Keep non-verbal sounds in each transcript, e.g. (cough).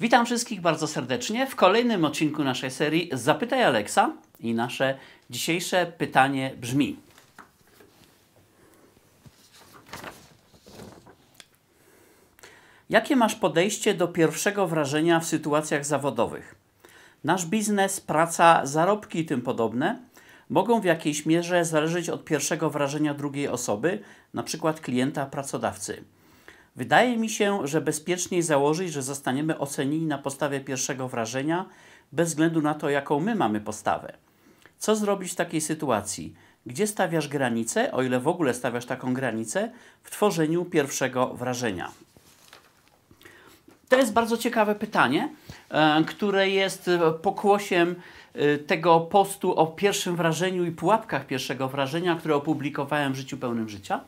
Witam wszystkich bardzo serdecznie w kolejnym odcinku naszej serii Zapytaj Aleksa i nasze dzisiejsze pytanie brzmi: Jakie masz podejście do pierwszego wrażenia w sytuacjach zawodowych? Nasz biznes, praca, zarobki i tym podobne mogą w jakiejś mierze zależeć od pierwszego wrażenia drugiej osoby, np. klienta, pracodawcy. Wydaje mi się, że bezpieczniej założyć, że zostaniemy ocenieni na podstawie pierwszego wrażenia, bez względu na to, jaką my mamy postawę. Co zrobić w takiej sytuacji? Gdzie stawiasz granicę, o ile w ogóle stawiasz taką granicę, w tworzeniu pierwszego wrażenia? To jest bardzo ciekawe pytanie, e, które jest pokłosiem e, tego postu o pierwszym wrażeniu i pułapkach pierwszego wrażenia, które opublikowałem w Życiu Pełnym Życia.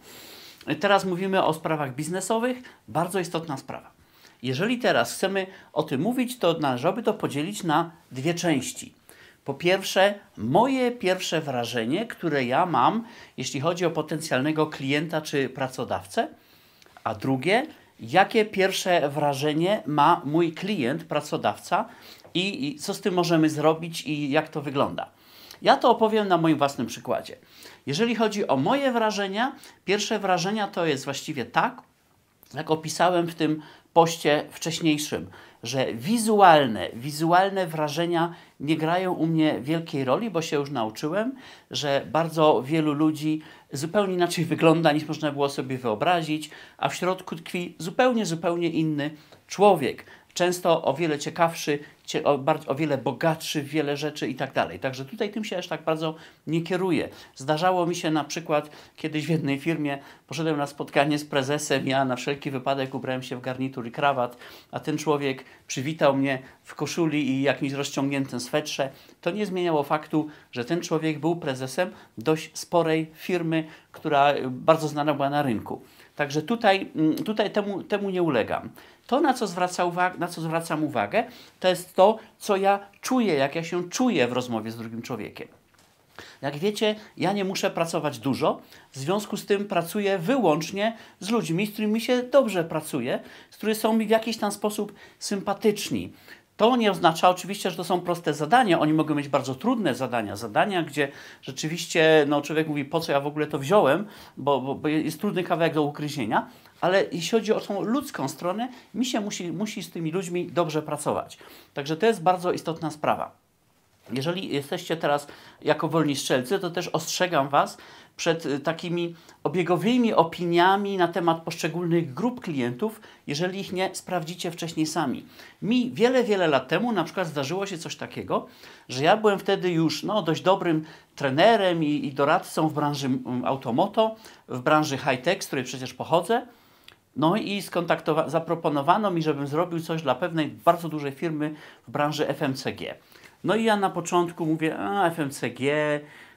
Teraz mówimy o sprawach biznesowych, bardzo istotna sprawa. Jeżeli teraz chcemy o tym mówić, to należałoby to podzielić na dwie części. Po pierwsze, moje pierwsze wrażenie, które ja mam, jeśli chodzi o potencjalnego klienta czy pracodawcę, a drugie, jakie pierwsze wrażenie ma mój klient, pracodawca i, i co z tym możemy zrobić i jak to wygląda. Ja to opowiem na moim własnym przykładzie. Jeżeli chodzi o moje wrażenia, pierwsze wrażenia to jest właściwie tak, jak opisałem w tym poście wcześniejszym, że wizualne, wizualne wrażenia nie grają u mnie wielkiej roli, bo się już nauczyłem, że bardzo wielu ludzi zupełnie inaczej (laughs) wygląda niż można było sobie wyobrazić, a w środku tkwi zupełnie, zupełnie inny człowiek często o wiele ciekawszy, o, wiele bogatszy w wiele rzeczy i tak dalej. Także tutaj tym się aż tak bardzo nie kieruję. Zdarzało mi się na przykład kiedyś w jednej firmie, poszedłem na spotkanie z prezesem, ja na wszelki wypadek ubrałem się w garnitur i krawat, a ten człowiek przywitał mnie w koszuli i jakimś rozciągniętym swetrze. To nie zmieniało faktu, że ten człowiek był prezesem dość sporej firmy, która bardzo znana była na rynku. Także tutaj, mm, tutaj temu, temu nie ulegam. To, na co, zwraca uwag- na co zwracam uwagę, to jest to, co ja czuję, jak ja się czuję w rozmowie z drugim człowiekiem. Jak wiecie, ja nie muszę pracować dużo, w związku z tym pracuję wyłącznie z ludźmi, z którymi się dobrze pracuje, z którymi są mi w jakiś tam sposób sympatyczni. To nie oznacza oczywiście, że to są proste zadania. Oni mogą mieć bardzo trudne zadania. Zadania, gdzie rzeczywiście no, człowiek mówi, po co ja w ogóle to wziąłem, bo, bo, bo jest trudny kawałek do ugryzienia. Ale jeśli chodzi o tą ludzką stronę, mi się musi, musi z tymi ludźmi dobrze pracować. Także to jest bardzo istotna sprawa. Jeżeli jesteście teraz jako wolni strzelcy, to też ostrzegam Was przed y, takimi obiegowymi opiniami na temat poszczególnych grup klientów, jeżeli ich nie sprawdzicie wcześniej sami. Mi wiele, wiele lat temu na przykład zdarzyło się coś takiego, że ja byłem wtedy już no, dość dobrym trenerem i, i doradcą w branży mm, automoto, w branży high-tech, z której przecież pochodzę. No i zaproponowano mi, żebym zrobił coś dla pewnej bardzo dużej firmy w branży FMCG. No i ja na początku mówię, a FMCG,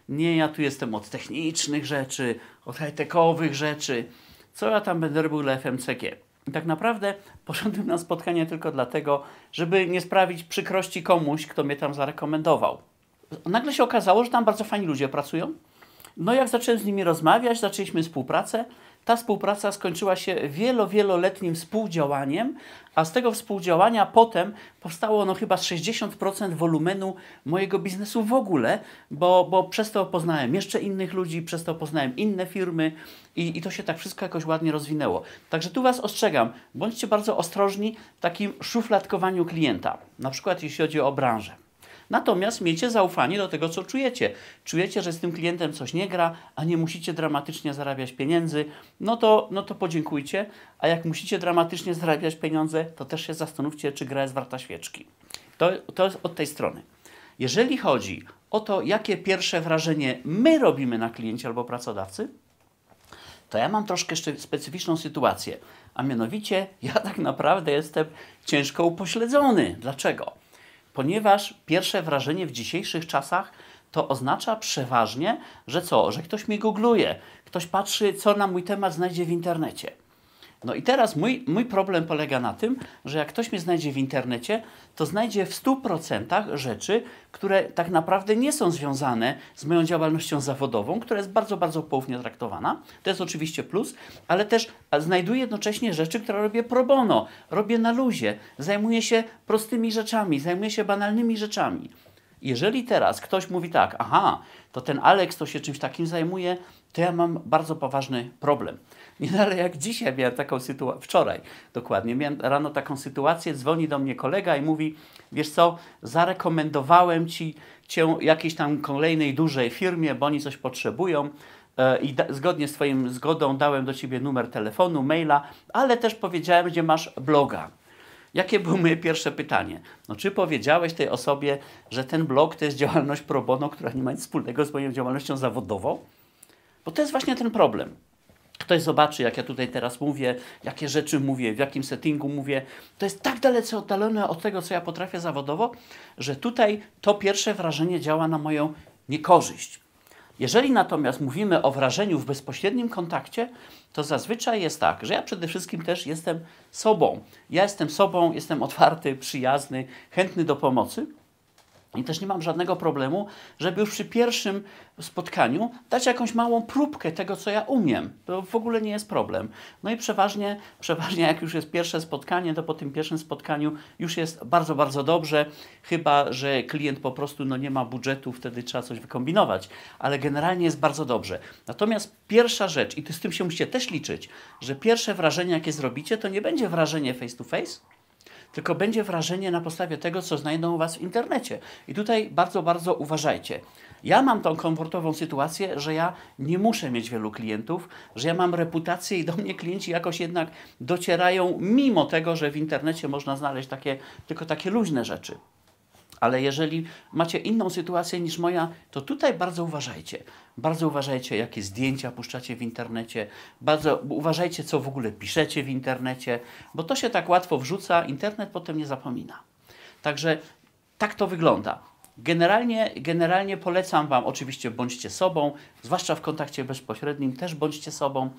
nie, ja tu jestem od technicznych rzeczy, od high-techowych rzeczy. Co ja tam będę robił dla FMCG? I tak naprawdę (laughs) poszedłem na spotkanie tylko dlatego, żeby nie sprawić przykrości komuś, kto mnie tam zarekomendował. Nagle się okazało, że tam bardzo fajni ludzie pracują. No jak zacząłem z nimi rozmawiać, zaczęliśmy współpracę, ta współpraca skończyła się wielo, wieloletnim współdziałaniem, a z tego współdziałania potem powstało no chyba 60% wolumenu mojego biznesu w ogóle, bo, bo przez to poznałem jeszcze innych ludzi, przez to poznałem inne firmy i, i to się tak wszystko jakoś ładnie rozwinęło. Także tu Was ostrzegam, bądźcie bardzo ostrożni w takim szufladkowaniu klienta, na przykład jeśli chodzi o branżę. Natomiast miejcie zaufanie do tego, co czujecie. Czujecie, że z tym klientem coś nie gra, a nie musicie dramatycznie zarabiać pieniędzy, no to, no to podziękujcie. A jak musicie dramatycznie zarabiać pieniądze, to też się zastanówcie, czy gra jest warta świeczki. To, to jest od tej strony. Jeżeli chodzi o to, jakie pierwsze wrażenie my robimy na kliencie albo pracodawcy, to ja mam troszkę jeszcze specyficzną sytuację. A mianowicie, ja tak naprawdę jestem ciężko upośledzony. Dlaczego? Ponieważ pierwsze wrażenie w dzisiejszych czasach to oznacza przeważnie, że co? Że ktoś mi googluje, ktoś patrzy, co na mój temat znajdzie w internecie. No i teraz mój, mój problem polega na tym, że jak ktoś mnie znajdzie w internecie, to znajdzie w 100% rzeczy, które tak naprawdę nie są związane z moją działalnością zawodową, która jest bardzo, bardzo poufnie traktowana. To jest oczywiście plus, ale też znajduję jednocześnie rzeczy, które robię pro bono, robię na luzie, zajmuję się prostymi rzeczami, zajmuję się banalnymi rzeczami. Jeżeli teraz ktoś mówi tak, aha, to ten Alex to się czymś takim zajmuje, to ja mam bardzo poważny problem. (laughs) Nie no, ale jak dzisiaj miałem taką sytuację, wczoraj dokładnie, miałem rano taką sytuację, dzwoni do mnie kolega i mówi, wiesz co, zarekomendowałem ci cię jakiejś tam kolejnej dużej firmie, bo oni coś potrzebują e, i zgodnie z Twoim zgodą dałem do Ciebie numer telefonu, maila, ale też powiedziałem, gdzie masz bloga. Jakie było moje pierwsze pytanie? No, czy powiedziałeś tej osobie, że ten blog to jest działalność pro bono, która nie ma nic wspólnego z moją działalnością zawodową? Bo to jest właśnie ten problem. Ktoś zobaczy, jak ja tutaj teraz mówię, jakie rzeczy mówię, w jakim settingu mówię. To jest tak dalece oddalone od tego, co ja potrafię zawodowo, że tutaj to pierwsze wrażenie działa na moją niekorzyść. Jeżeli natomiast mówimy o wrażeniu w bezpośrednim kontakcie, to zazwyczaj jest tak, że ja przede wszystkim też jestem sobą. Ja jestem sobą, jestem otwarty, przyjazny, chętny do pomocy. I też nie mam żadnego problemu, żeby już przy pierwszym spotkaniu dać jakąś małą próbkę tego, co ja umiem. To w ogóle nie jest problem. No i przeważnie, przeważnie jak już jest pierwsze spotkanie, to po tym pierwszym spotkaniu już jest bardzo, bardzo dobrze, chyba że klient po prostu no, nie ma budżetu, wtedy trzeba coś wykombinować. Ale generalnie jest bardzo dobrze. Natomiast pierwsza rzecz, i z tym się musicie też liczyć, że pierwsze wrażenie, jakie zrobicie, to nie będzie wrażenie face to face, tylko będzie wrażenie na podstawie tego, co znajdą u Was w internecie. I tutaj bardzo, bardzo uważajcie. Ja mam tą komfortową sytuację, że ja nie muszę mieć wielu klientów, że ja mam reputację i do mnie klienci jakoś jednak docierają, mimo tego, że w internecie można znaleźć takie, tylko takie luźne rzeczy. Ale jeżeli macie inną sytuację niż moja, to tutaj bardzo uważajcie. Bardzo uważajcie, jakie zdjęcia puszczacie w internecie. Bardzo uważajcie, co w ogóle piszecie w internecie, bo to się tak łatwo wrzuca, internet potem nie zapomina. Także tak to wygląda. Generalnie, generalnie polecam Wam, oczywiście bądźcie sobą, zwłaszcza w kontakcie bezpośrednim też bądźcie sobą.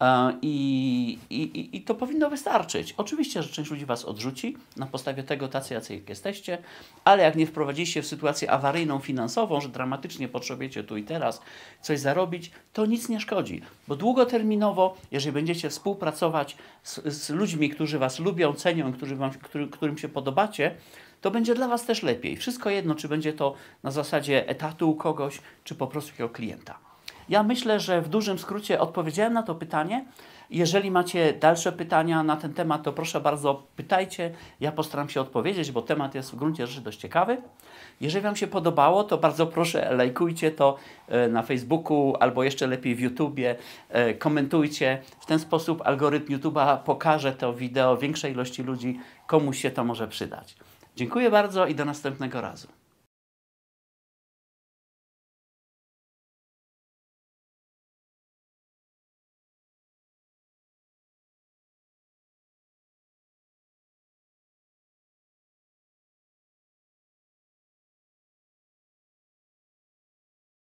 E, I, i, I to powinno wystarczyć. Oczywiście, że część ludzi Was odrzuci na podstawie tego, tacy jacy jesteście, ale jak nie wprowadziliście w sytuację awaryjną finansową, że dramatycznie potrzebujecie tu i teraz coś zarobić, to nic nie szkodzi. Bo długoterminowo, jeżeli będziecie współpracować z, z ludźmi, którzy Was lubią, cenią, którzy wam, który, którym się podobacie, to będzie dla Was też lepiej. Wszystko jedno, czy będzie to na zasadzie etatu u kogoś, czy po prostu jako klienta. Ja myślę, że w dużym skrócie odpowiedziałem na to pytanie. Jeżeli macie dalsze pytania na ten temat, to proszę bardzo pytajcie. Ja postaram się odpowiedzieć, bo temat jest w gruncie rzeczy dość ciekawy. Jeżeli Wam się podobało, to bardzo proszę lajkujcie to e, na Facebooku albo jeszcze lepiej w YouTubie, e, komentujcie. W ten sposób algorytm YouTube'a pokaże to wideo większej ilości ludzi, komuś się to może przydać. Dziękuję bardzo i do następnego razu.